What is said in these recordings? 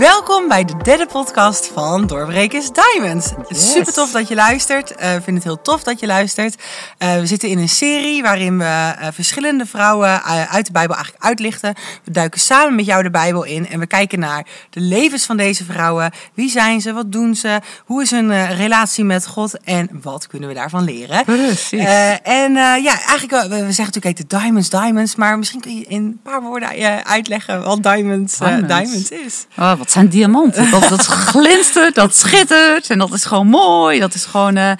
Welkom bij de derde podcast van Doorbrekers Diamonds. Super tof dat je luistert. Uh, ik vind het heel tof dat je luistert. Uh, we zitten in een serie waarin we uh, verschillende vrouwen uit de Bijbel eigenlijk uitlichten. We duiken samen met jou de Bijbel in en we kijken naar de levens van deze vrouwen. Wie zijn ze? Wat doen ze? Hoe is hun relatie met God? En wat kunnen we daarvan leren? Precies. en ja, eigenlijk, we zeggen natuurlijk de Diamonds, Diamonds. Maar misschien kun je in een paar woorden uitleggen wat Diamonds, diamonds. diamonds is. Oh, wat zijn diamanten? Dat, dat glinstert, dat schittert en dat is gewoon mooi. Dat is gewoon, uh,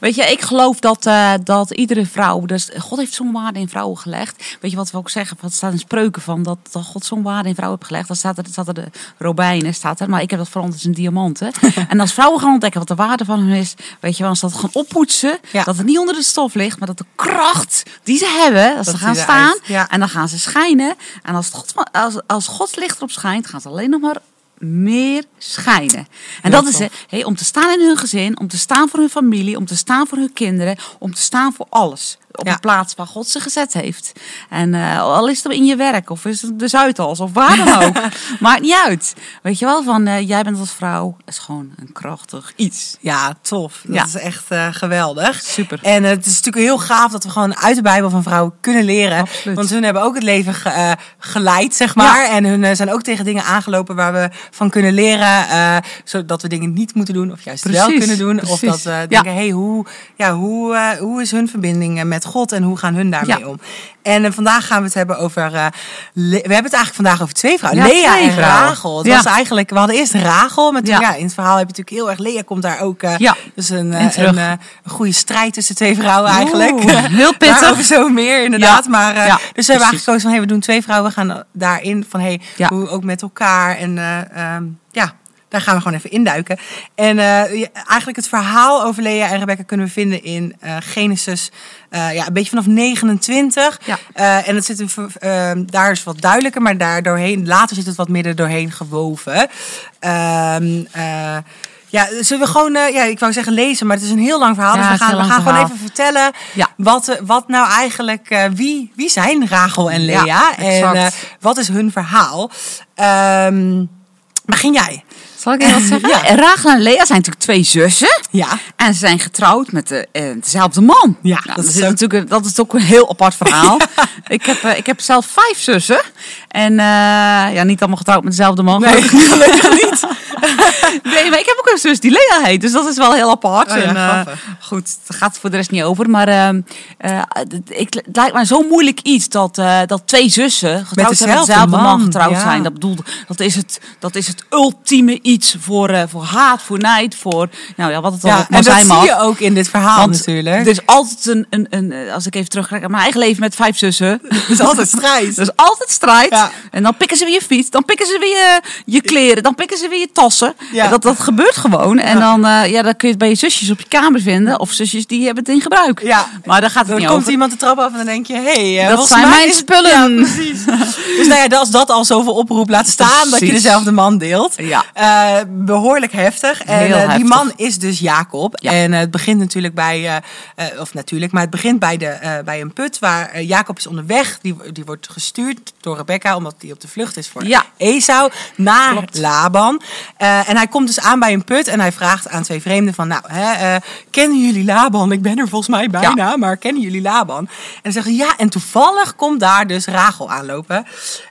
weet je, ik geloof dat, uh, dat iedere vrouw, dus God heeft zo'n waarde in vrouwen gelegd. Weet je wat we ook zeggen? Wat staat in spreuken van dat, dat God zo'n waarde in vrouwen heeft gelegd? Dan staat er, staat er de robijnen, staat er, maar ik heb dat veranderd in diamanten. en als vrouwen gaan ontdekken wat de waarde van hun is, weet je wel, als dat gaan oppoetsen, ja. dat het niet onder de stof ligt, maar dat de kracht die ze hebben, dat, dat ze gaan staan ja. en dan gaan ze schijnen. En als, God, als, als Gods licht erop schijnt, gaan ze alleen nog maar meer schijnen. En dat is hey, om te staan in hun gezin, om te staan voor hun familie, om te staan voor hun kinderen, om te staan voor alles op de plaats waar God ze gezet heeft. En uh, al is het in je werk, of is het de Zuidas, of waar dan ook. Maakt niet uit. Weet je wel, van uh, jij bent als vrouw, is gewoon een krachtig iets. Ja, tof. Dat is echt uh, geweldig. Super. En het is natuurlijk heel gaaf dat we gewoon uit de Bijbel van vrouwen kunnen leren. Absoluut. Want hun hebben ook het leven ge, geleid, zeg maar. Ja. En hun zijn ook tegen dingen aangelopen waar we van kunnen leren. zodat we dingen niet moeten doen, of juist Precies. wel kunnen doen. Precies. Of dat we denken, hey, hoe, ja, hoe, hoe is hun verbinding met God en hoe gaan hun daarmee ja. om? En uh, vandaag gaan we het hebben over. Uh, we hebben het eigenlijk vandaag over twee vrouwen: ja, Lea twee en Rachel. Het was eigenlijk, we hadden eerst Rachel. Met, ja. in het verhaal heb je natuurlijk heel erg. Lea komt daar ook. Uh, ja. Dus een, een, een, goede strijd tussen twee vrouwen eigenlijk. Oeh, heel pittig. Daarover zo meer inderdaad. Maar, dus we hebben eigenlijk gekozen van: hey, we doen twee vrouwen. We gaan daarin van: hey, hoe ook met elkaar. En um, ja, daar gaan we gewoon even induiken. En uh, eigenlijk het verhaal over Lea en Rebecca kunnen we vinden in uh, Genesis. Uh, ja, een beetje vanaf 29. Ja. en het zit in, daar is wat duidelijker, maar daar doorheen, later zit het wat midden doorheen gewoven. Ehm, ja, zullen we gewoon, ja, ik wou zeggen lezen, maar het is een heel lang verhaal. Ja, dus we gaan, we gaan gewoon even vertellen ja. wat, wat nou eigenlijk, wie, wie zijn Rachel en Lea? Ja, en wat is hun verhaal? Um, begin jij? Zal ik je wat zeggen? Ja. Rachel en Lea zijn natuurlijk twee zussen. Ja. En ze zijn getrouwd met de, uh, dezelfde man. Ja, nou, dat, is ook... natuurlijk, dat is ook een heel apart verhaal. ja. ik, heb, uh, ik heb zelf vijf zussen. En uh, ja, niet allemaal getrouwd met dezelfde man. Nee, gelukkig niet. nee, maar ik heb ook een zus die Lea heet. Dus dat is wel heel apart. Oh, ja, en, goed, daar gaat het voor de rest niet over. Maar ehm, ik, het lijkt mij zo moeilijk iets dat, dat twee zussen getrouwd met zijn dezelfde man, man getrouwd zijn. Dat bedoel, dat is het, dat is het ultieme iets voor, voor haat, voor nijd, voor nou ja, wat het ja, al en zijn dat mag. zie je ook in dit verhaal Want natuurlijk. Er is altijd een, een, een, als ik even terugkijk aan mijn eigen leven met vijf zussen. Er is altijd strijd. Er is altijd strijd. Ja. En dan pikken ze weer je fiets, dan pikken ze weer je, je kleren, dan pikken ze weer je Ja. Dat, dat gebeurt gewoon. En dan, uh, ja, dan kun je het bij je zusjes op je kamer vinden. Of zusjes die hebben het in gebruik. Ja. Maar daar gaat het dan niet komt over. iemand de trap af en dan denk je, hey, dat zijn mijn spullen. Ja, precies. dus nou ja, als dat al zoveel oproep laat staan, Precies. dat je dezelfde man deelt. Ja. Uh, behoorlijk heftig. En uh, die heftig. man is dus Jacob. Ja. En het begint natuurlijk bij, of natuurlijk, maar het begint bij, de, bij een put waar Jacob is onderweg. Die, die wordt gestuurd door Rebecca, omdat hij op de vlucht is voor Ja. Esau, naar Klopt. Laban. En hij komt dus aan bij een put en hij vraagt aan twee vreemden van, nou, hè, kennen jullie Laban? Ik ben er volgens mij bijna, Ja. maar kennen jullie Laban? En dan zeggen ze, ja, en toevallig komt daar dus Rachel aanlopen.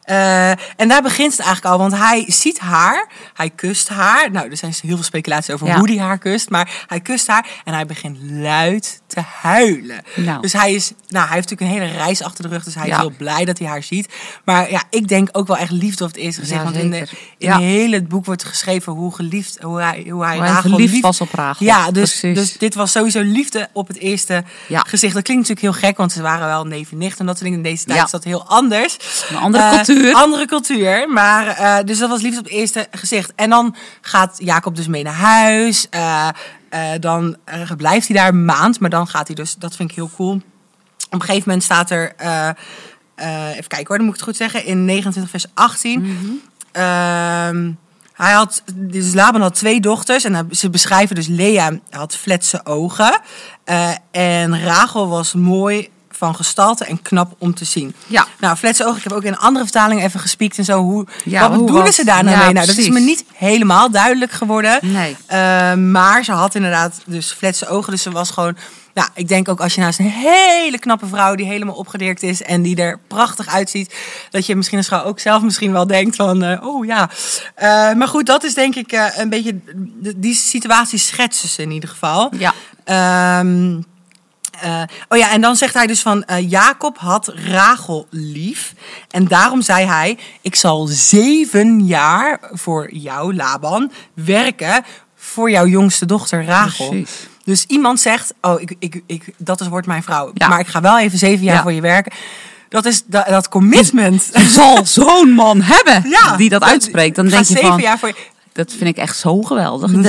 Uh, en daar begint het eigenlijk al, want hij ziet haar, hij kust haar. Nou, er zijn heel veel speculaties over Ja. hoe hij haar kust, maar hij kust haar en hij begint luid te huilen. Nou. Dus hij is, nou, hij heeft natuurlijk een hele reis achter de rug, dus hij Ja. is heel blij dat hij haar ziet. Maar ja, ik denk ook wel echt liefde op het eerste gezicht, Ja, want in, de, in Ja. heel het boek wordt geschreven hoe geliefd, hoe hij, hoe hij Hoe hij lief- was op Rachel. Ja, dus, Precies. dus dit was sowieso liefde op het eerste gezicht. Dat klinkt natuurlijk heel gek, want ze waren wel neef en nicht en dat soort dingen. In deze tijd is dat heel anders. Een andere Eh, cultuur. Andere cultuur. Maar, eh, dus dat was liefde op het eerste gezicht. En dan gaat Jacob dus mee naar huis. Eh, eh, dan eh, blijft hij daar een maand. Maar dan gaat hij dus, dat vind ik heel cool. Op een gegeven moment staat er, eh, even kijken hoor, dan moet ik het goed zeggen. In 29 vers 18. Ehm, hij had, dus Laban had twee dochters en ze beschrijven dus Lea had fletse ogen. En Rachel was mooi van gestalte en knap om te zien. Ja. Nou, fletse ogen, ik heb ook in een andere vertaling even gespiekt en zo. Hoe, Ja, wat hoe bedoelen was- ze daar nou ja, mee? Nou, dat is me niet helemaal duidelijk geworden. Nee. Eh, maar ze had inderdaad dus fletse ogen. Dus ze was gewoon... Nou, ik denk ook als je naast een hele knappe vrouw die helemaal opgedirkt is en die er prachtig uitziet, dat je misschien als vrouw ook zelf misschien wel denkt van, eh, oh ja. Eh, maar goed, dat is denk ik een beetje, die situatie schetsen ze in ieder geval. Ja. Ehm, eh, oh ja, en dan zegt hij dus van eh, Jacob had Rachel lief. En daarom zei hij: Ik zal zeven jaar voor jou, Laban, werken voor jouw jongste dochter Rachel. Precies. Dus iemand zegt: Oh, ik, ik, ik, dat is, wordt mijn vrouw. Ja. Maar ik ga wel even zeven jaar Ja. voor je werken. Dat is dat, dat commitment. Je zal zo'n man hebben Ja, die dat uitspreekt. Dan denk je zeven van, jaar voor je. Dat vind ik echt zo geweldig. Dat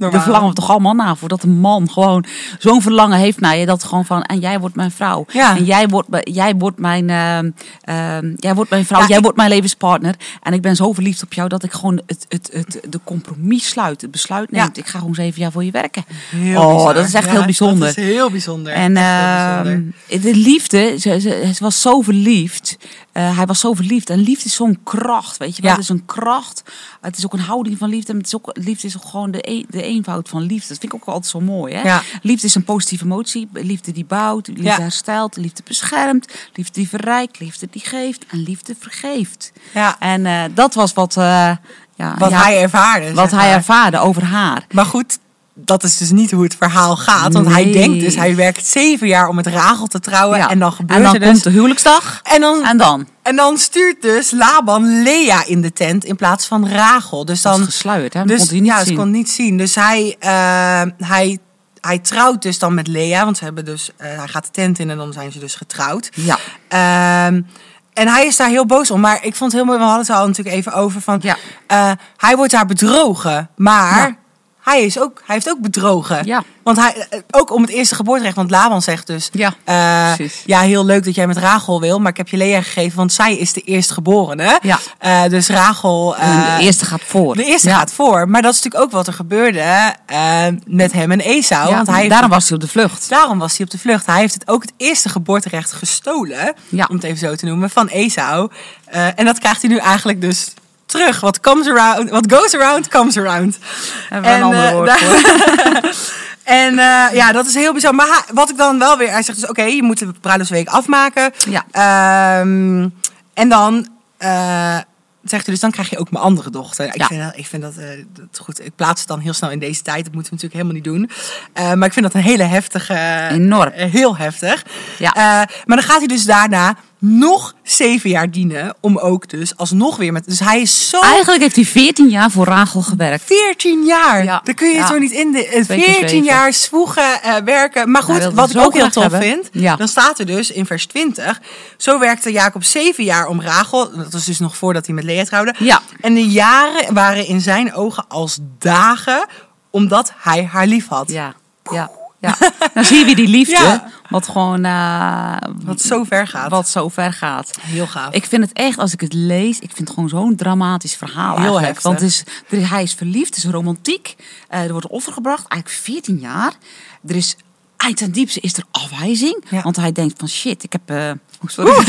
Dat, verlangen we toch allemaal naar. Voor dat een man gewoon zo'n verlangen heeft naar je. Dat gewoon van, en jij wordt mijn vrouw. Ja. En jij wordt, jij wordt mijn, ehm, ehm, jij wordt mijn vrouw. Ja, jij ik- wordt mijn levenspartner. En ik ben zo verliefd op jou dat ik gewoon het, het, het, de compromis sluit. Het besluit Ja. neemt. Ik ga gewoon zeven jaar voor je werken. Heel oh, bizar. dat is echt heel bijzonder. Dat is heel bijzonder. En Echt heel bijzonder. ehm, de liefde, ze, ze, ze was zo verliefd. Eh, hij was zo verliefd. En liefde is zo'n kracht, weet je wel. Ja. Het is een kracht. Het is ook een houding van liefde. En het is ook, liefde is ook gewoon de, e- de eenvoud van liefde. Dat vind ik ook altijd zo mooi. Hè? Ja. Liefde is een positieve emotie. Liefde die bouwt, liefde Ja. herstelt, liefde beschermt. Liefde die verrijkt, liefde die geeft. En liefde vergeeft. Ja. En eh, dat was wat, eh, ja, Wat ja, hij ervaarde. wat hij ervaarde over haar. Maar goed, dat is dus niet hoe het verhaal gaat. Want hij denkt dus, hij werkt zeven jaar om met Rachel te trouwen. Ja. En dan gebeurt en dan er dus... komt de huwelijksdag. en, dan, En dan? en dan stuurt dus Laban Lea in de tent in plaats van Rachel. Dus Dat dan... is gesluierd, hè? Dat Dus kon hij niet ja, ze zien. kon niet zien. Dus hij, eh, hij, hij trouwt dus dan met Lea. Want ze hebben dus, eh, hij gaat de tent in en dan zijn ze dus getrouwd. Ja. Ehm, en hij is daar heel boos om. Maar ik vond het heel mooi. We hadden het al natuurlijk even over van. Ja. eh, hij wordt daar bedrogen. Maar Ja. Hij, is ook, hij heeft ook bedrogen. Ja. Want hij, eh, ook om het eerste geboorterecht. Want Laban zegt dus. Ja, eh, precies. ja, heel leuk dat jij met Rachel wil. Maar ik heb je Lea gegeven. Want zij is de eerstgeborene. Ja. Eh, dus Rachel. De eerste gaat voor. de eerste Ja. gaat voor. Maar dat is natuurlijk ook wat er gebeurde met hem en Esau. Ja, want hij heeft daarom was hij op de vlucht. Daarom was hij op de vlucht. Hij heeft het ook het eerste geboorterecht gestolen, Ja. om het even zo te noemen, van Esau. En dat krijgt hij nu eigenlijk dus terug. What comes around, what goes around, comes around. Hebben we een ander eh, woord daar- voor. En eh, ja, dat is heel bizar. Maar hij- wat ik dan wel weer... Hij zegt dus, oké, je moet de bruiloftsweek afmaken. Ja. Ehm, en dan... eh, Zegt hij dus, dan krijg je ook mijn andere dochter. Ik Ja. vind dat, ik vind dat, dat goed. Ik plaats het dan heel snel in deze tijd. Dat moeten we natuurlijk helemaal niet doen. Maar ik vind dat een hele heftige... Enorm. heel heftig. Ja. Maar dan gaat hij dus daarna nog zeven jaar dienen. Om ook dus alsnog weer met... Dus hij is zo... Eigenlijk heeft hij 14 jaar voor Rachel gewerkt. 14 jaar. Ja. Dan kun je het Ja. zo niet in de eh, Twee keer 14 zeven. jaar zwoegen, eh, werken. Maar goed, wat ik ook heel tof hebben. vind, Ja. dan staat er dus in vers 20. Zo werkte Jacob zeven jaar om Rachel. Dat was dus nog voordat hij met Lea trouwde. Ja. En de jaren waren in zijn ogen als dagen, omdat hij haar lief had. Ja, ja, ja. Dan zie je weer die liefde, Ja. wat gewoon eh, Wat zo ver gaat. wat zo ver gaat. Heel gaaf. Ik vind het echt, als ik het lees, ik vind het gewoon zo'n dramatisch verhaal Heel eigenlijk. heftig. Want het is, er hij is verliefd, het is romantiek. Eh, er wordt offer gebracht, eigenlijk 14 jaar. Er is, uit ten diepste is er afwijzing. Ja. Want hij denkt van shit, ik heb... oh, sorry.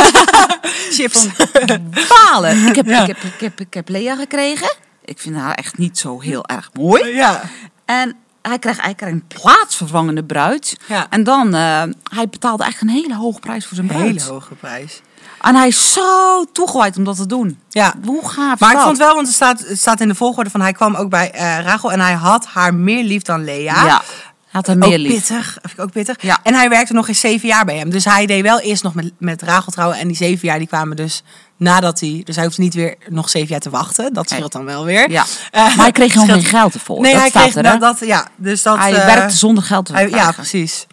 Chips. Falen. Ik heb, Ja. ik, heb, ik, heb, ik heb Lea gekregen. Ik vind haar echt niet zo heel erg mooi. ja. En hij hij krijgt een plaatsvervangende bruid. Ja. En dan, eh, hij betaalde eigenlijk een hele hoge prijs voor zijn Een bruid. hele hoge prijs. En hij is zo toegewijd om dat te doen. Ja. Hoe gaaf Maar ik vond wel, want het staat, het staat in de volgorde van hij kwam ook bij eh, Rachel en hij had haar meer lief dan Lea. Ja, had er meer ook lief. pittig. Vind ik ook pittig. Ja. En hij werkte nog eens zeven jaar bij hem. Dus hij deed wel eerst nog met, met Rachel trouwen. En die zeven jaar die kwamen dus nadat hij... Dus hij hoeft niet weer nog zeven jaar te wachten. Dat scheelt dan wel weer. Ja. Eh, maar hij kreeg scheelt- geen geld ervoor. Nee, dat hij staat kreeg er, dat, dat... Ja, dus dat... hij eh, werkte zonder geld te hij- Ja, precies.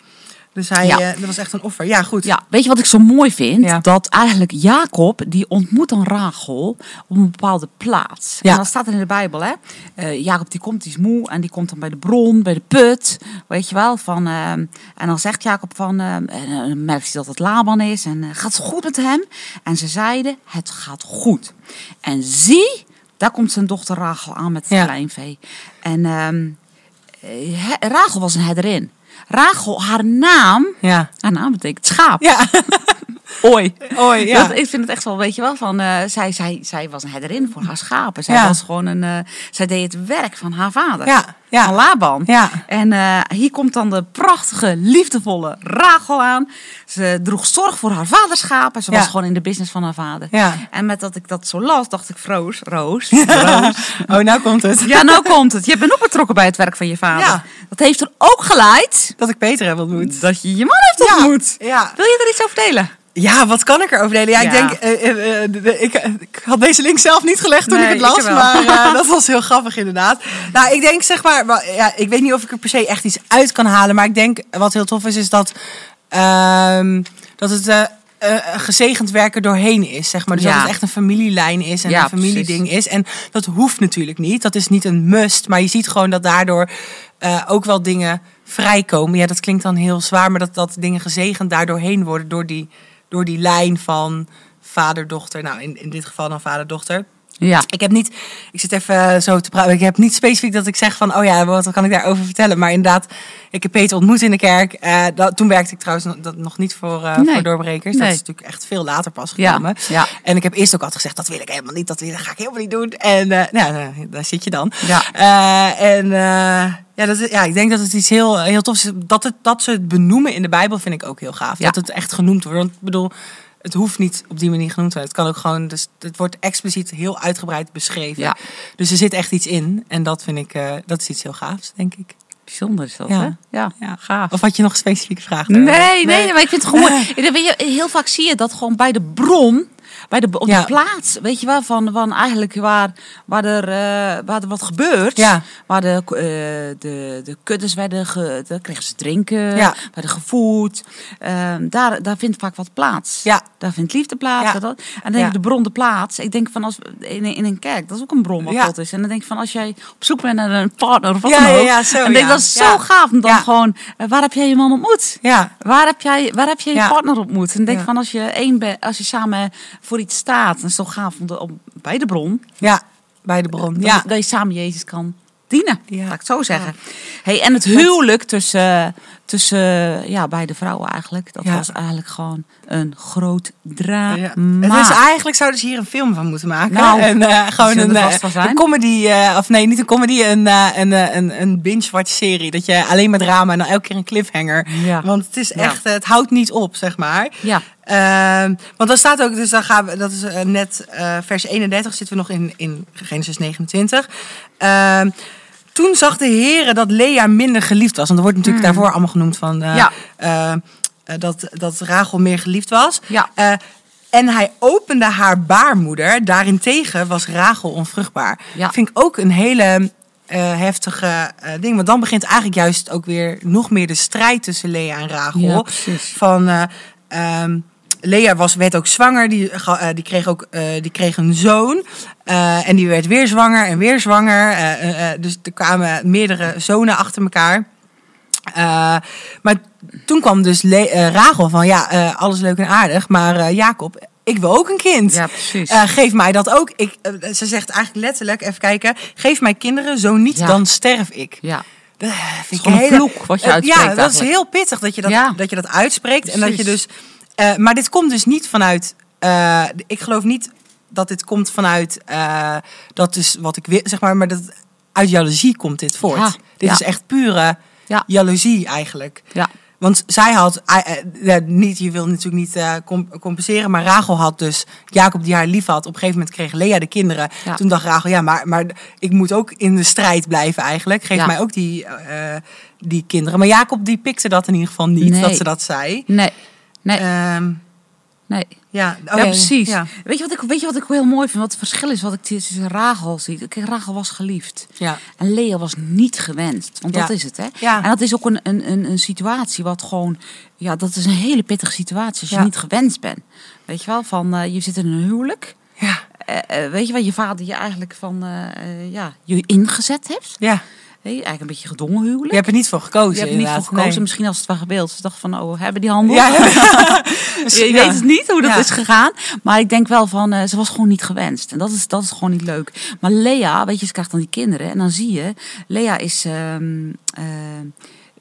Dus hij, Ja. eh, dat was echt een offer. Ja, goed. Ja, weet je wat ik zo mooi vind? Ja. Dat eigenlijk Jacob, die ontmoet dan Rachel op een bepaalde plaats. Ja. En dat staat er in de Bijbel, hè. Eh, Jacob die komt, die is moe en die komt dan bij de bron, bij de put. Weet je wel, van... eh, en dan zegt Jacob van... en dan merkt hij dat het Laban is en gaat het goed met hem? En ze zeiden, het gaat goed. En zie, daar komt zijn dochter Rachel aan met het kleinvee. En... ehm, eh, Rachel was een herderin. Rachel, haar naam, Ja. haar naam betekent schaap. Ja. Oi. Oi, ja. Dat, ik vind het echt wel, weet je wel, van, eh, zij, zij, zij was een herderin voor haar schapen. Zij Ja. was gewoon een, eh, zij deed het werk van haar vader. Ja, ja. Van Laban. Ja. En eh, hier komt dan de prachtige, liefdevolle Rachel aan. Ze droeg zorg voor haar vaderschapen. Ze Ja. was gewoon in de business van haar vader. Ja. En met dat ik dat zo las, dacht ik, Roos, Roos, Roos. Oh, nou komt het. Ja, nou komt het. Je bent ook betrokken bij het werk van je vader. Ja. Dat heeft er ook geleid Dat ik Peter heb ontmoet. dat je je man heeft ontmoet. Ja. Wil je er iets over delen? Ja, wat kan ik erover delen? Ja, ik denk, eh, eh, eh, ik, ik had deze link zelf niet gelegd toen Nee, ik het las, ik maar dat was heel grappig inderdaad. Nou, ik denk zeg maar, ja, ik weet niet of ik er per se echt iets uit kan halen, maar ik denk wat heel tof is, is dat, ehm, dat het gezegend werken doorheen is, zeg maar. Dus Ja. dat het echt een familielijn is en Ja, een familieding is. En dat hoeft natuurlijk niet, dat is niet een must, maar je ziet gewoon dat daardoor ook wel dingen vrijkomen. Ja, dat klinkt dan heel zwaar, maar dat, dat dingen gezegend daardoorheen worden door die, door die lijn van vader-dochter. Nou, in, in dit geval dan vader-dochter. Ja. Ik heb niet, ik zit even zo te praten. Ik heb niet specifiek dat ik zeg van, oh ja, wat kan ik daarover vertellen? Maar inderdaad, ik heb Peter ontmoet in de kerk. Eh, dat, toen werkte ik trouwens nog, dat, nog niet voor, eh, Nee. voor doorbrekers. Dat is natuurlijk echt veel later pas gekomen. Ja. En ik heb eerst ook altijd gezegd, dat wil ik helemaal niet, dat, wil, dat ga ik helemaal niet doen. En eh, nou, nou, daar zit je dan. Ja. Eh, en eh, ja, dat, ja, ik denk dat het iets heel, heel tofs is. Dat, het, dat ze het benoemen in de Bijbel vind ik ook heel gaaf. Ja. Dat het echt genoemd wordt. Want ik bedoel, het hoeft niet op die manier genoemd te worden. Het kan ook gewoon, dus het wordt expliciet heel uitgebreid beschreven. Ja. Dus er zit echt iets in. En dat vind ik, eh, dat is iets heel gaafs, denk ik. Bijzonder is dat, Ja. hè? Ja, Ja. gaaf. Of had je nog een specifieke vraag? Nee, daarover? nee, maar ik vind het gewoon. Heel vaak zie je dat gewoon bij de bron, bij de, op Ja. de plaats, weet je wel, van, van eigenlijk waar, waar, er, eh, waar er wat gebeurt. Ja. Waar de, eh, de, de kuddes werden, ge, daar kregen ze drinken, Ja. werden gevoed. Ehm, daar, daar vindt vaak wat plaats. Ja. Daar vindt liefde plaats. Dat, en dan denk ik, de bron, de plaats. Ik denk van als in, een- in een kerk, dat is ook een bron wat Ja. God is. En dan denk ik van als jij op zoek bent naar een partner of wat Ja, dan ook. ja, zo, en denk ik, dat is zo gaaf. om dan gewoon, eh, waar heb jij je man ontmoet? Ja, Waar heb jij, waar heb je je partner ontmoet? En denk van als je één bent, als je samen voor iets staat, het toch gaaf om, de, om bij de bron, ja, bij de bron. dat, Ja, dat je samen Jezus kan dienen. Ja. Laat ik het zo zeggen. Hey, en het huwelijk tussen, tussen ja, beide vrouwen eigenlijk, dat Ja. was eigenlijk gewoon een groot drama. Ja. Het is eigenlijk zouden ze hier een film van moeten maken. Nou, en, eh, gewoon een, eh, een comedy, eh, of nee, niet een comedy, een, eh, een, een, een binge-watch serie. Dat je alleen maar drama en dan elke keer een cliffhanger. Ja. Want het is echt, het houdt niet op, zeg maar. Ja. Ehm, want dan staat ook, dus dan gaan we, dat is eh, net eh, vers 31, zitten we nog in, in Genesis 29. Ehm, toen zag de Heer dat Lea minder geliefd was. Want er wordt natuurlijk daarvoor allemaal genoemd van eh, Hmm. Ja. dat, dat Rachel meer geliefd was. Ja. En hij opende haar baarmoeder. Daarentegen was Rachel onvruchtbaar. Ja. Vind ik ook een hele heftige ding. Want dan begint eigenlijk juist ook weer nog meer de strijd tussen Lea en Rachel. Ja. Van ehm, Lea was, werd ook zwanger. Die, ga- eh, die, kreeg ook, eh, die kreeg een zoon. Eh, en die werd weer zwanger en weer zwanger. Eh, eh, eh, dus er kwamen meerdere zonen achter elkaar. Eh, maar toen kwam dus Le- eh, Rachel van ja, eh, alles leuk en aardig, maar eh, Jacob, ik wil ook een kind. Ja, precies. Eh, geef mij dat ook. Ik, eh, ze zegt eigenlijk letterlijk, even kijken, geef mij kinderen, zo niet, Ja. dan sterf ik. ja. Dat vind ik een vloek wat je Eh, uitspreekt Ja, dat is heel pittig dat je dat, Ja. dat, je dat uitspreekt. En dat je dus, eh, maar dit komt dus niet vanuit, eh, ik geloof niet dat dit komt vanuit, eh, dat is wat ik wil, zeg maar, maar dat uit jaloezie komt dit voort. Ja, Dit ja. is echt pure Ja. jaloezie eigenlijk. Ja. Want zij had, niet, je wil natuurlijk niet com- compenseren, maar Rachel had dus Jacob die haar lief had. Op een gegeven moment kreeg Lea de kinderen. Toen dacht Rachel, ja, maar, maar ik moet ook in de strijd blijven eigenlijk. Geef mij ook die, die kinderen. Maar Jacob die pikte dat in ieder geval niet, Nee. dat ze dat zei. Nee. Nee. Ehm, nee. ja, oh ja, precies. Ja. Weet, je wat ik, weet je wat ik heel mooi vind? Wat het verschil is wat ik tussen Rachel zie. Kijk, Rachel was geliefd. Ja. En Lea was niet gewenst. Want dat is het, hè? Ja. En dat is ook een, een, een, een situatie wat gewoon... Ja, dat is een hele pittige situatie als je niet gewenst bent. Weet je wel? Van, eh, je zit in een huwelijk. Ja. Eh, eh, weet je wel, je vader je eigenlijk van... ja, je ingezet heeft. ja, Hey, eigenlijk een beetje gedwongen huwelijk. je hebt er niet voor gekozen Je hebt er niet voor gekozen. Nee. Misschien als het wel gebeeld. Ze dachten van, oh, hebben die handel? Ja, ja. Je Ja. weet het niet hoe dat is gegaan. Maar ik denk wel van, eh, ze was gewoon niet gewenst. En dat is, dat is gewoon niet leuk. Maar Lea, weet je, ze krijgt dan die kinderen. En dan zie je, Lea is... ehm, eh,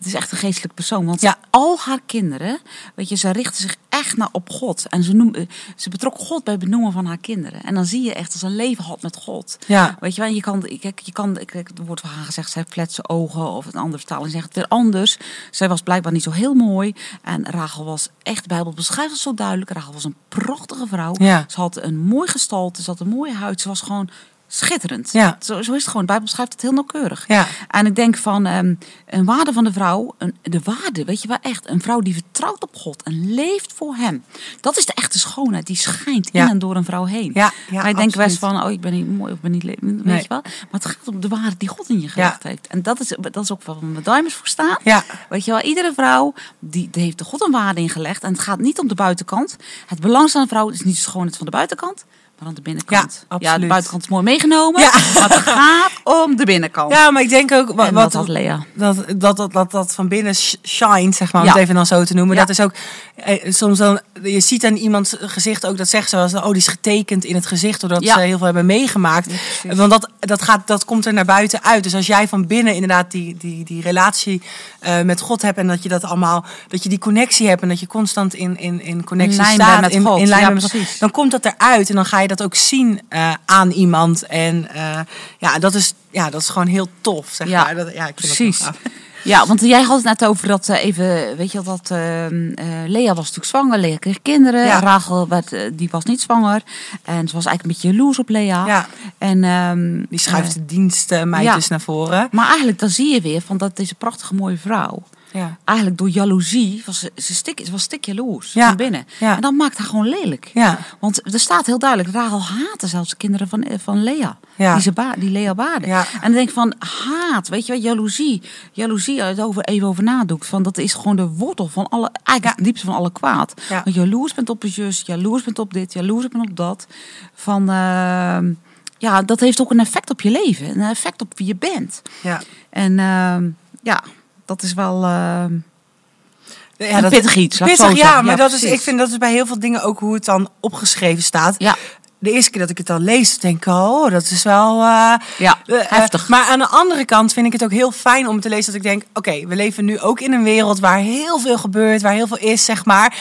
het is echt een geestelijk persoon. Want Ja. al haar kinderen, weet je, ze richten zich echt naar op God. En ze, noem, ze betrok God bij het benoemen van haar kinderen. En dan zie je echt dat ze een leven had met God. Ja. Weet je wel, je kan, kijk, je kan, kijk, er wordt van haar gezegd, zij fletse ogen of een andere vertaling zegt het weer anders. Zij was blijkbaar niet zo heel mooi. En Rachel was echt, de Bijbel beschrijft het zo duidelijk. Rachel was een prachtige vrouw. Ja. Ze had een mooi gestalte, ze had een mooie huid. Ze was gewoon schitterend. Ja. Zo, zo is het gewoon. De Bijbel beschrijft het heel nauwkeurig. Ja. En ik denk van ehm, een waarde van de vrouw, een, de waarde, weet je wel echt, een vrouw die vertrouwt op God en leeft voor Hem. Dat is de echte schoonheid, die schijnt Ja. in en door een vrouw heen. Ja, ja, Wij denken best van, oh ik ben niet mooi of ik ben niet weet Nee. je wel. Maar het gaat om de waarde die God in je gelegd heeft. En dat is, dat is ook waar mijn diamonds voor staan. Ja. Weet je wel, iedere vrouw die, die heeft de God een waarde ingelegd. En het gaat niet om de buitenkant. Het belangrijkste aan een vrouw is niet de schoonheid van de buitenkant, aan de binnenkant. Ja, de absoluut. buitenkant is mooi meegenomen, Ja. maar het gaat om de binnenkant. Ja, maar ik denk ook wa- En wat, dat Lea. dat, dat, dat, dat, dat van binnen sh- shine, zeg maar, om Ja. het even dan zo te noemen. Ja. Dat is ook eh, soms dan, je ziet aan iemands gezicht ook, dat zegt ze wel eens, oh, die is getekend in het gezicht, doordat Ja. ze heel veel hebben meegemaakt. Ja. Want dat, dat, gaat, dat komt er naar buiten uit. Dus als jij van binnen inderdaad die, die, die relatie eh, met God hebt en dat je dat allemaal, dat je die connectie hebt en dat je constant in, in, in connectie In staat, met in, God. in lijn Ja, met God, precies. dan komt dat eruit en dan ga je dat ook zien eh, aan iemand. En eh, ja, dat is, ja, dat is gewoon heel tof, zeg Ja, maar. Dat, ja, ik Precies. Ja, want jij had het net over dat eh, even, weet je wel, dat eh, Lea was natuurlijk zwanger, Lea kreeg kinderen. Ja. Rachel werd, die was niet zwanger. En ze was eigenlijk een beetje jaloers op Lea. Ja. En, ehm, Die schuift de dienstmeid ja. dus naar voren. maar eigenlijk dan zie je weer van dat is een prachtige mooie vrouw. Ja. Eigenlijk door jaloezie was ze, ze, stik, was stik jaloers Ja. van binnen. Ja. En dat maakt haar gewoon lelijk. Ja. Want er staat heel duidelijk, Rachel haatte zelfs de kinderen van, eh, van Lea. Ja. Die, ze ba die Lea baarde. Ja. En dan denk ik van haat, weet je wat, jaloezie. Jaloezie, als je over, even over nadoet. Van, dat is gewoon de wortel van alle, eigenlijk het diepste van alle kwaad. Ja. Want jaloers bent op je zus, jaloers bent op dit, jaloers bent op dat. Van, ehm, ja, dat heeft ook een effect op je leven. Een effect op wie je bent. Ja. En ehm, ja, dat is wel... ehm, Ja, Een pittig iets, Pittig, ja, maar Ja, dat is, ik vind dat is bij heel veel dingen ook hoe het dan opgeschreven staat. ja, De eerste keer dat ik het dan lees, denk ik, oh, dat is wel... eh, ja, eh, heftig. maar aan de andere kant vind ik het ook heel fijn om te lezen dat ik denk, oké, we leven nu ook in een wereld waar heel veel gebeurt, waar heel veel is, zeg maar.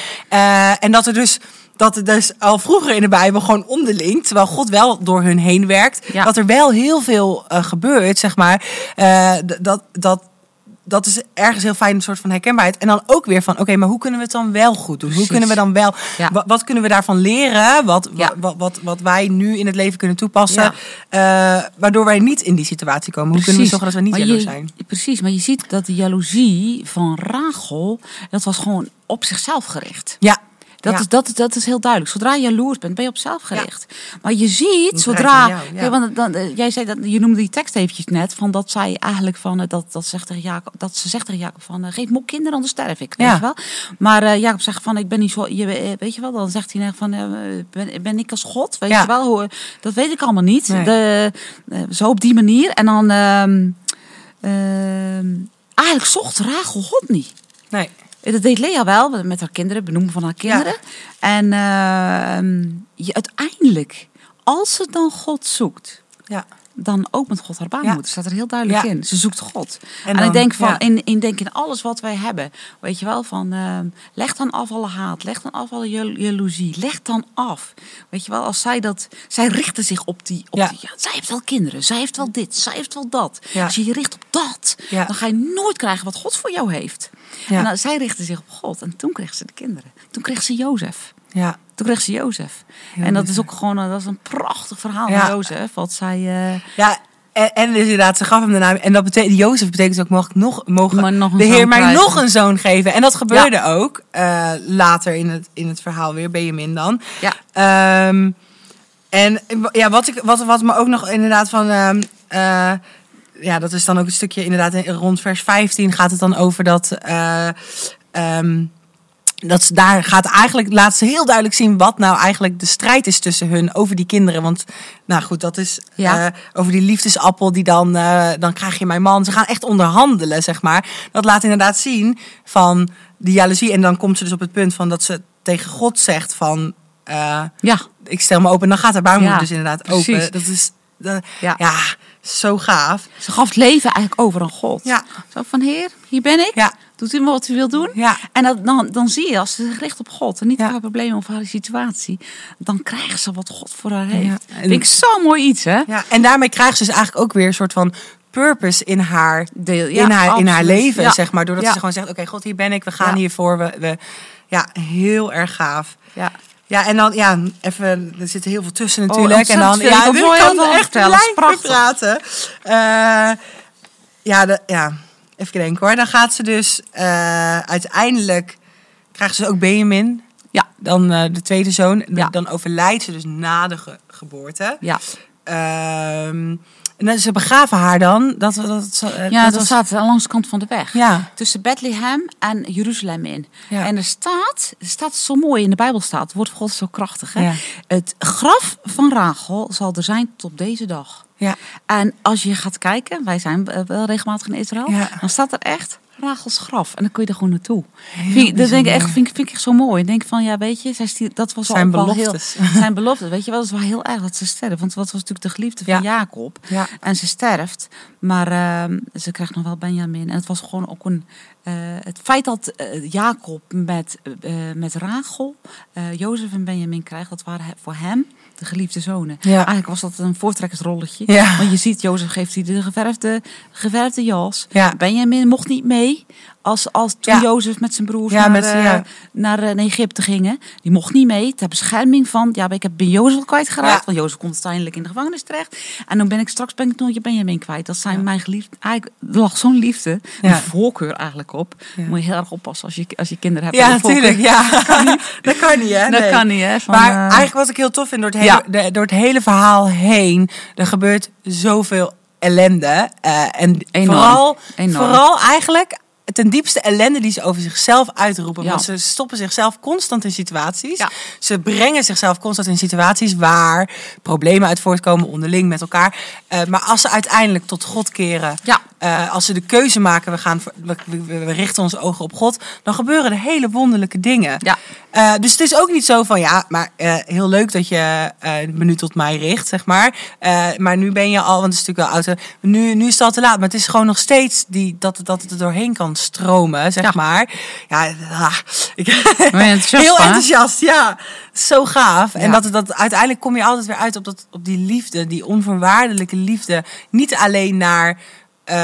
En dat er dus dat er dus al vroeger in de Bijbel gewoon onderling, terwijl God wel door hun heen werkt, Ja. dat er wel heel veel gebeurt, zeg maar. Dat, dat, dat is ergens heel fijn, een soort van herkenbaarheid. En dan ook weer van, oké, maar hoe kunnen we het dan wel goed doen? Precies. Hoe kunnen we dan wel, Ja. wat, kunnen we daarvan leren? Wat, Ja. wat, wat, wat wij nu in het leven kunnen toepassen, Ja. eh, waardoor wij niet in die situatie komen. Hoe kunnen we zorgen dat we niet Maar jaloers je- zijn? Precies, maar je ziet dat de jaloezie van Rachel, dat was gewoon op zichzelf gericht. Ja. Dat, Ja. is, dat, dat is heel duidelijk. Zodra je jaloers bent, ben je op zelf gericht. Maar je ziet, zodra... draait om jou, ja. Kijk, want dan, eh, jij zei dat, je noemde die tekst eventjes net, van dat zij eigenlijk van, eh, dat, dat, zegt tegen Jacob, dat ze zegt tegen Jacob van, eh, geef me kinderen, anders sterf ik. Weet Ja. je wel? Maar Jacob zegt van, ik ben niet zo, je, weet je wel, dan zegt hij van, ben, ben ik als God? Weet je wel, hoe, dat weet ik allemaal niet. Nee. De, zo op die manier. En dan, ehm, ehm, eigenlijk zocht Rachel God niet. Nee. Dat deed Lea wel, met haar kinderen, benoemen van haar kinderen. En ehm, je, uiteindelijk, als ze dan God zoekt, Ja. Dan opent God haar Ja. baarmoeder. staat er heel duidelijk Ja. in. Ze zoekt God. En, dan- ik denk van, ja. in, in, denk in alles wat wij hebben, weet je wel, van ehm, leg dan af alle haat, leg dan af alle jal- jaloezie, leg dan af. Weet je wel, als zij dat, zij richten zich op die, op Ja. die, ja, zij heeft wel kinderen, zij heeft wel dit, zij heeft wel dat. Als je je richt op dat, dan ga je nooit krijgen wat God voor jou heeft. En dan, zij richtte zich op God en toen kreeg ze de kinderen. Toen kreeg ze Jozef. Ja. Toen kreeg ze Jozef. En dat is ook gewoon een- dat is een prachtig verhaal Ja. van Jozef. Wat zij. eh, Ja. En, en dus inderdaad, ze gaf hem de naam. En dat betekent, Jozef betekent ook, mocht nog, mogen Maar nog een de Heer mij krijgen. nog een zoon geven. En dat gebeurde ook eh, later in het, in het verhaal weer, Benjamin dan. ja. Ehm, en ja, wat, ik, wat, wat me ook nog inderdaad van. ehm, eh, ja, dat is dan ook een stukje inderdaad in- rond vers 15 gaat het dan over dat. eh, ehm, dat ze, daar gaat eigenlijk, laat ze heel duidelijk zien wat nou eigenlijk de strijd is tussen hun over die kinderen. Want, nou goed, dat is Ja. eh, over die liefdesappel die dan, eh, dan krijg je mijn man. Ze gaan echt onderhandelen, zeg maar. Dat laat inderdaad zien van die jaloezie. En dan komt ze dus op het punt van dat ze tegen God zegt van, eh, ja. ik stel me open. En dan gaat haar baarmoeder Ja, dus inderdaad precies. open. Dat is, dat- Ja. ja. Zo gaaf. Ze gaf het leven eigenlijk over aan God. Ja. Zo van, heer, hier ben ik. Ja. Doet u maar wat u wil doen. Ja. En dat, dan, dan zie je, als ze zich richt op God en niet Ja. op haar problemen of haar situatie, dan krijgt ze wat God voor haar heeft. Ja. En- Vind ik zo'n mooi iets, hè? Ja, en daarmee krijgt ze dus eigenlijk ook weer een soort van purpose in haar, Deel- ja, in haar, in haar leven, Ja. zeg maar. Doordat Ja. ze gewoon zegt, oké, God, hier ben ik, we gaan Ja. hiervoor. We, we, ja, heel erg gaaf. Ja. Ja, en dan, ja, even, er zit heel veel tussen natuurlijk. en dan, ja, Ik kan heel echt vertellen. Blijven prachtig. praten. Eh, ja, de, ja, even denken hoor. Dan gaat ze dus eh, uiteindelijk, krijgt ze ook Benjamin, Ja. dan eh, de tweede zoon. Ja. Dan overlijdt ze dus na de ge- geboorte. Ja, Ehm, en ze begraven haar dan. Dat, dat, dat, eh, ja dat, staat langs de kant van de weg. Ja, Tussen Bethlehem en Jeruzalem in. Ja. En er staat, er staat zo mooi in de Bijbel staat, het woord van God is zo krachtig. Hè? Ja. Het graf van Rachel zal er zijn tot op deze dag. Ja, En als je gaat kijken, wij zijn eh, wel regelmatig in Israël, Ja. dan staat er echt Rachels graf. En dan kun je er gewoon naartoe. Vind, ik- dat denk ik echt, vind, ik- vind ik echt zo mooi. Ik denk van, ja, weet je, zij dat was Zijn al wel heel, beloftes. zijn beloftes. Weet je wel, dat is wel heel erg dat ze sterft. Want wat was natuurlijk de geliefde van Ja. Jacob. ja. En ze sterft, maar ehm, ze krijgt nog wel Benjamin. En het was gewoon ook een. eh, het feit dat eh, Jacob met, met Rachel, Jozef en Benjamin krijgt, dat waren voor hem de geliefde zonen. Ja. Eigenlijk was dat een voortrekkersrolletje. Ja. Want je ziet, Jozef geeft hij de geverfde, geverfde jas. Ja. Benjamin mocht niet mee. Als, als toen Ja. Jozef met zijn broers Ja, naar, met eh, ja. naar eh, Egypte gingen. Die mocht niet mee. Ter bescherming van, ja, ik heb ben Jozef kwijtgeraakt. Ja. Want Jozef komt uiteindelijk in de gevangenis terecht. En dan ben ik straks ben ik nooit Benjamin kwijt. Dat zijn mijn geliefd. Eigenlijk lag zo'n liefde, Ja. een voorkeur eigenlijk op. Ja. Moet je heel erg oppassen als je, als je kinderen hebt. Ja, met een voorkeur. natuurlijk. Ja. dat kan niet, hè? Dat kan niet, hè? Van, maar eh, eigenlijk wat ik heel tof vind door het hele, Ja. de- door het hele verhaal heen, er gebeurt zoveel ellende. eh, en Enorm. vooral, Enorm. vooral eigenlijk ten diepste ellende die ze over zichzelf uitroepen. Ja. Want ze stoppen zichzelf constant in situaties. Ja. Ze brengen zichzelf constant in situaties waar problemen uit voortkomen onderling met elkaar. Eh, maar als ze uiteindelijk tot God keren, Ja. eh, als ze de keuze maken, we, gaan, we, richten onze ogen op God, dan gebeuren er hele wonderlijke dingen. Eh, dus het is ook niet zo van ja, maar heel leuk dat je me nu tot mij richt, zeg maar. Maar nu ben je al, want het is natuurlijk wel oud. Nu, nu is het al te laat. Maar het is gewoon nog steeds die, dat, dat het er doorheen kan stromen, zeg Ja. maar. Ja, ah, ik, enthousiast heel hè? enthousiast, ja. Zo gaaf. En dat, dat uiteindelijk kom je altijd weer uit op, dat, op die liefde, die onvoorwaardelijke liefde. Niet alleen naar. eh,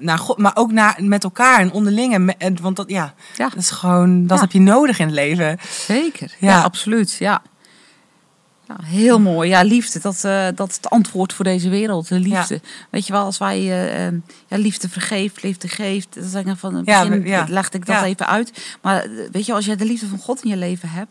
naar God, maar ook naar, met elkaar en onderling. En, me- en- want dat, ja, Ja. dat is gewoon, dat heb je nodig in het leven. Zeker, Ja. absoluut. Ja. Ja, heel mooi. Ja, liefde, dat, eh, dat is het antwoord voor deze wereld. De liefde. Weet je wel, als wij eh, ja, liefde vergeeft, liefde geeft. Zeg ik van het begin ja. legde ik dat even uit. Maar eh, weet je, als jij de liefde van God in je leven hebt.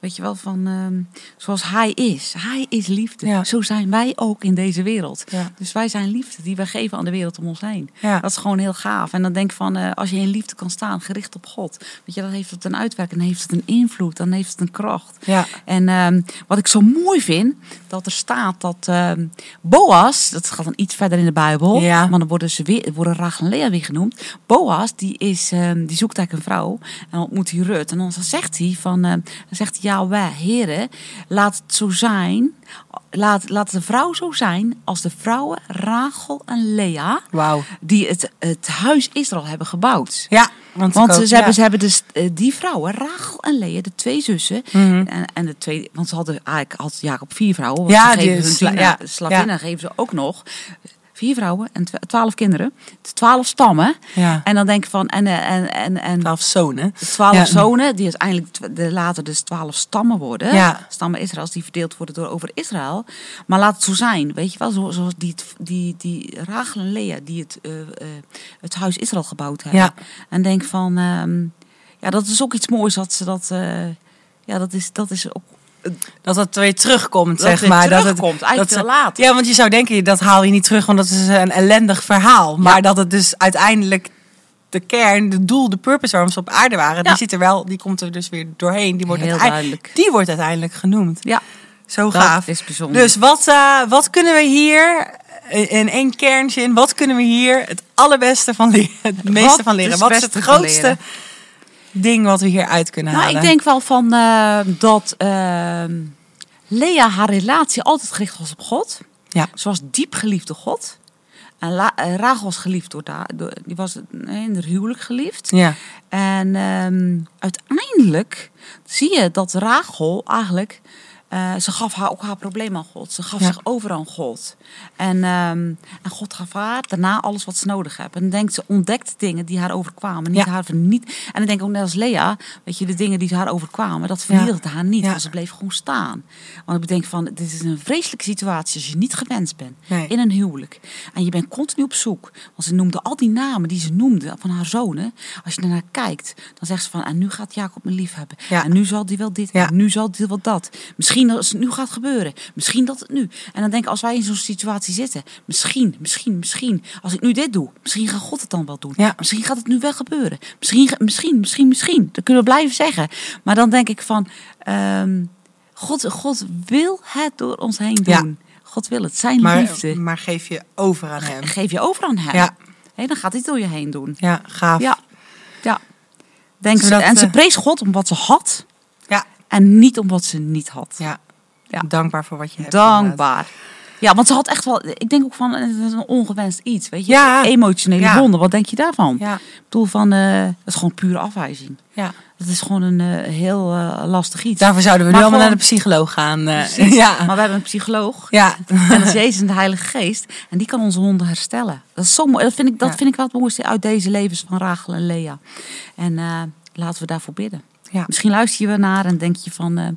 Weet je wel, van ehm, zoals hij is. Hij is liefde. Ja. Zo zijn wij ook in deze wereld. Ja. Dus wij zijn liefde die wij geven aan de wereld om ons heen. Ja. Dat is gewoon heel gaaf. En dan denk ik van, eh, als je in liefde kan staan, gericht op God. Weet je, dan heeft het een uitwerking, dan heeft het een invloed, dan heeft het een kracht. Ja. En ehm, wat ik zo mooi vind, dat er staat dat ehm, Boas, dat gaat dan iets verder in de Bijbel, maar dan worden ze weer, worden Rachel en Lea weer genoemd. Boas, die, is, die zoekt eigenlijk een vrouw en ontmoet hij Rut. En dan zegt hij van, dan zegt hij, wij, heren, laat het zo zijn, laat, laat de vrouw zo zijn als de vrouwen Rachel en Lea, die het, het huis Israël hebben gebouwd. Ja, want, Want ze, hebben, ze hebben dus eh, die vrouwen, Rachel en Lea, de twee zussen. Mhm. En, en de twee, want ze hadden eigenlijk had Jacob vier vrouwen. Want Ja, ze geven hun sla- ja, slavinnen geven ze ook nog. Vier vrouwen en twa- twaalf kinderen. Twaalf stammen. Ja. En dan denk ik van, en, eh, en, en, en Twaalf zonen. twaalf Ja. zonen, die uiteindelijk tw- de, later dus twaalf stammen worden. Ja. Stammen Israëls, die verdeeld worden door over Israël. Maar laat het zo zijn, weet je wel, zo- zoals die, die, die Rachel en Lea, die het, eh, eh, het huis Israël gebouwd hebben. Ja. En denk van, ehm, ja, dat is ook iets moois dat ze dat, ja, dat is, dat is ook Dat het weer terugkomt, Dat zeg maar. dat het, eigenlijk dat ze- later. Ja, want je zou denken, dat haal je niet terug, want dat is een ellendig verhaal. Maar Ja. dat het dus uiteindelijk de kern, de doel, de purpose waarom ze op aarde waren, Ja. die zit er wel, die komt er dus weer doorheen. Die wordt, Heel uiteindelijk, die wordt uiteindelijk genoemd. Ja, Zo dat gaaf. is bijzonder. Dus wat, eh, wat kunnen we hier, in in één kernzin, wat kunnen we hier het allerbeste van leren? Het meeste Wat van leren? Wat is het grootste ding wat we hieruit kunnen nou, halen? ik denk wel van eh, dat ehm, Lea haar relatie altijd gericht was op God. Ja. Ze was diep geliefd door God. En La- eh, Rachel was geliefd door, da- door die was eh, in het huwelijk geliefd. Ja. En ehm, uiteindelijk zie je dat Rachel eigenlijk. Eh, ze gaf haar ook haar probleem aan God. Ze gaf Ja. zich over aan God. En, ehm, en God gaf haar daarna alles wat ze nodig heeft. En dan denkt ze ontdekt dingen die haar overkwamen. Niet Ja. haar verniet. En dan denk ik ook net als Lea. Weet je, de dingen die haar overkwamen. Dat vernietigde haar niet. Want ze bleef gewoon staan. Want ik denk van, dit is een vreselijke situatie als je niet gewenst bent. Nee. In een huwelijk. En je bent continu op zoek. Want ze noemde al die namen die ze noemde van haar zonen. Als je daarnaar kijkt, dan zegt ze van, en nu gaat Jacob me lief hebben. En nu zal die wel dit. En nu zal die wel dat. Misschien als het nu gaat gebeuren. Misschien dat het nu. En dan denk ik, als wij in zo'n situatie zitten. Misschien, misschien, misschien. Als ik nu dit doe. Misschien gaat God het dan wel doen. Ja. Misschien gaat het nu wel gebeuren. Misschien, misschien, misschien, misschien. Dat kunnen we blijven zeggen. Maar dan denk ik van, ehm, God, God wil het door ons heen Ja. doen. God wil het. Zijn Maar, liefde. maar geef je over aan hem. Geef je over aan hem. Ja. Hé, dan gaat hij het door je heen doen. Ja, gaaf. Ja. ja. Denk ze, en ze prees God om wat ze had. En niet om wat ze niet had. Ja. Ja. Dankbaar voor wat je hebt. inderdaad. Dankbaar. Ja, want ze had echt wel... Ik denk ook van, het is een ongewenst iets. Weet je? Ja. Emotionele Ja. wonden. Wat denk je daarvan? Ja. Ik bedoel van... eh dat is gewoon pure afwijzing. ja. Dat is gewoon een eh, heel eh, lastig iets. Daarvoor zouden we Maar nu allemaal gewoon- naar de psycholoog gaan. eh, ja. Maar we hebben een psycholoog. Ja. En dat is Jezus en de Heilige Geest. En die kan onze honden herstellen. Dat is zo mooi. Dat vind ik, dat vind ik wel het mooiste uit deze levens van Rachel en Lea. En eh, laten we daarvoor bidden. Ja. Misschien luister je wel naar en denk je van... eh,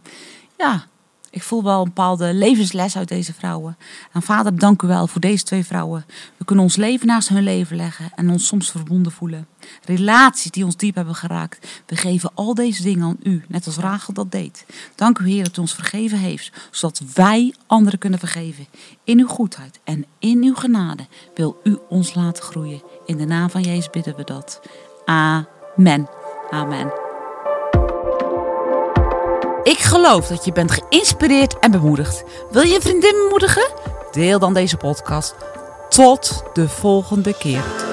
ja, ik voel wel een bepaalde levensles uit deze vrouwen. En vader, dank u wel voor deze twee vrouwen. We kunnen ons leven naast hun leven leggen en ons soms verbonden voelen. Relaties die ons diep hebben geraakt. We geven al deze dingen aan u, net als Rachel dat deed. Dank u Heer dat u ons vergeven heeft, zodat wij anderen kunnen vergeven. In uw goedheid en in uw genade wil u ons laten groeien. In de naam van Jezus bidden we dat. Amen. Amen. Ik geloof dat je bent geïnspireerd en bemoedigd. Wil je een vriendin bemoedigen? Deel dan deze podcast. Tot de volgende keer.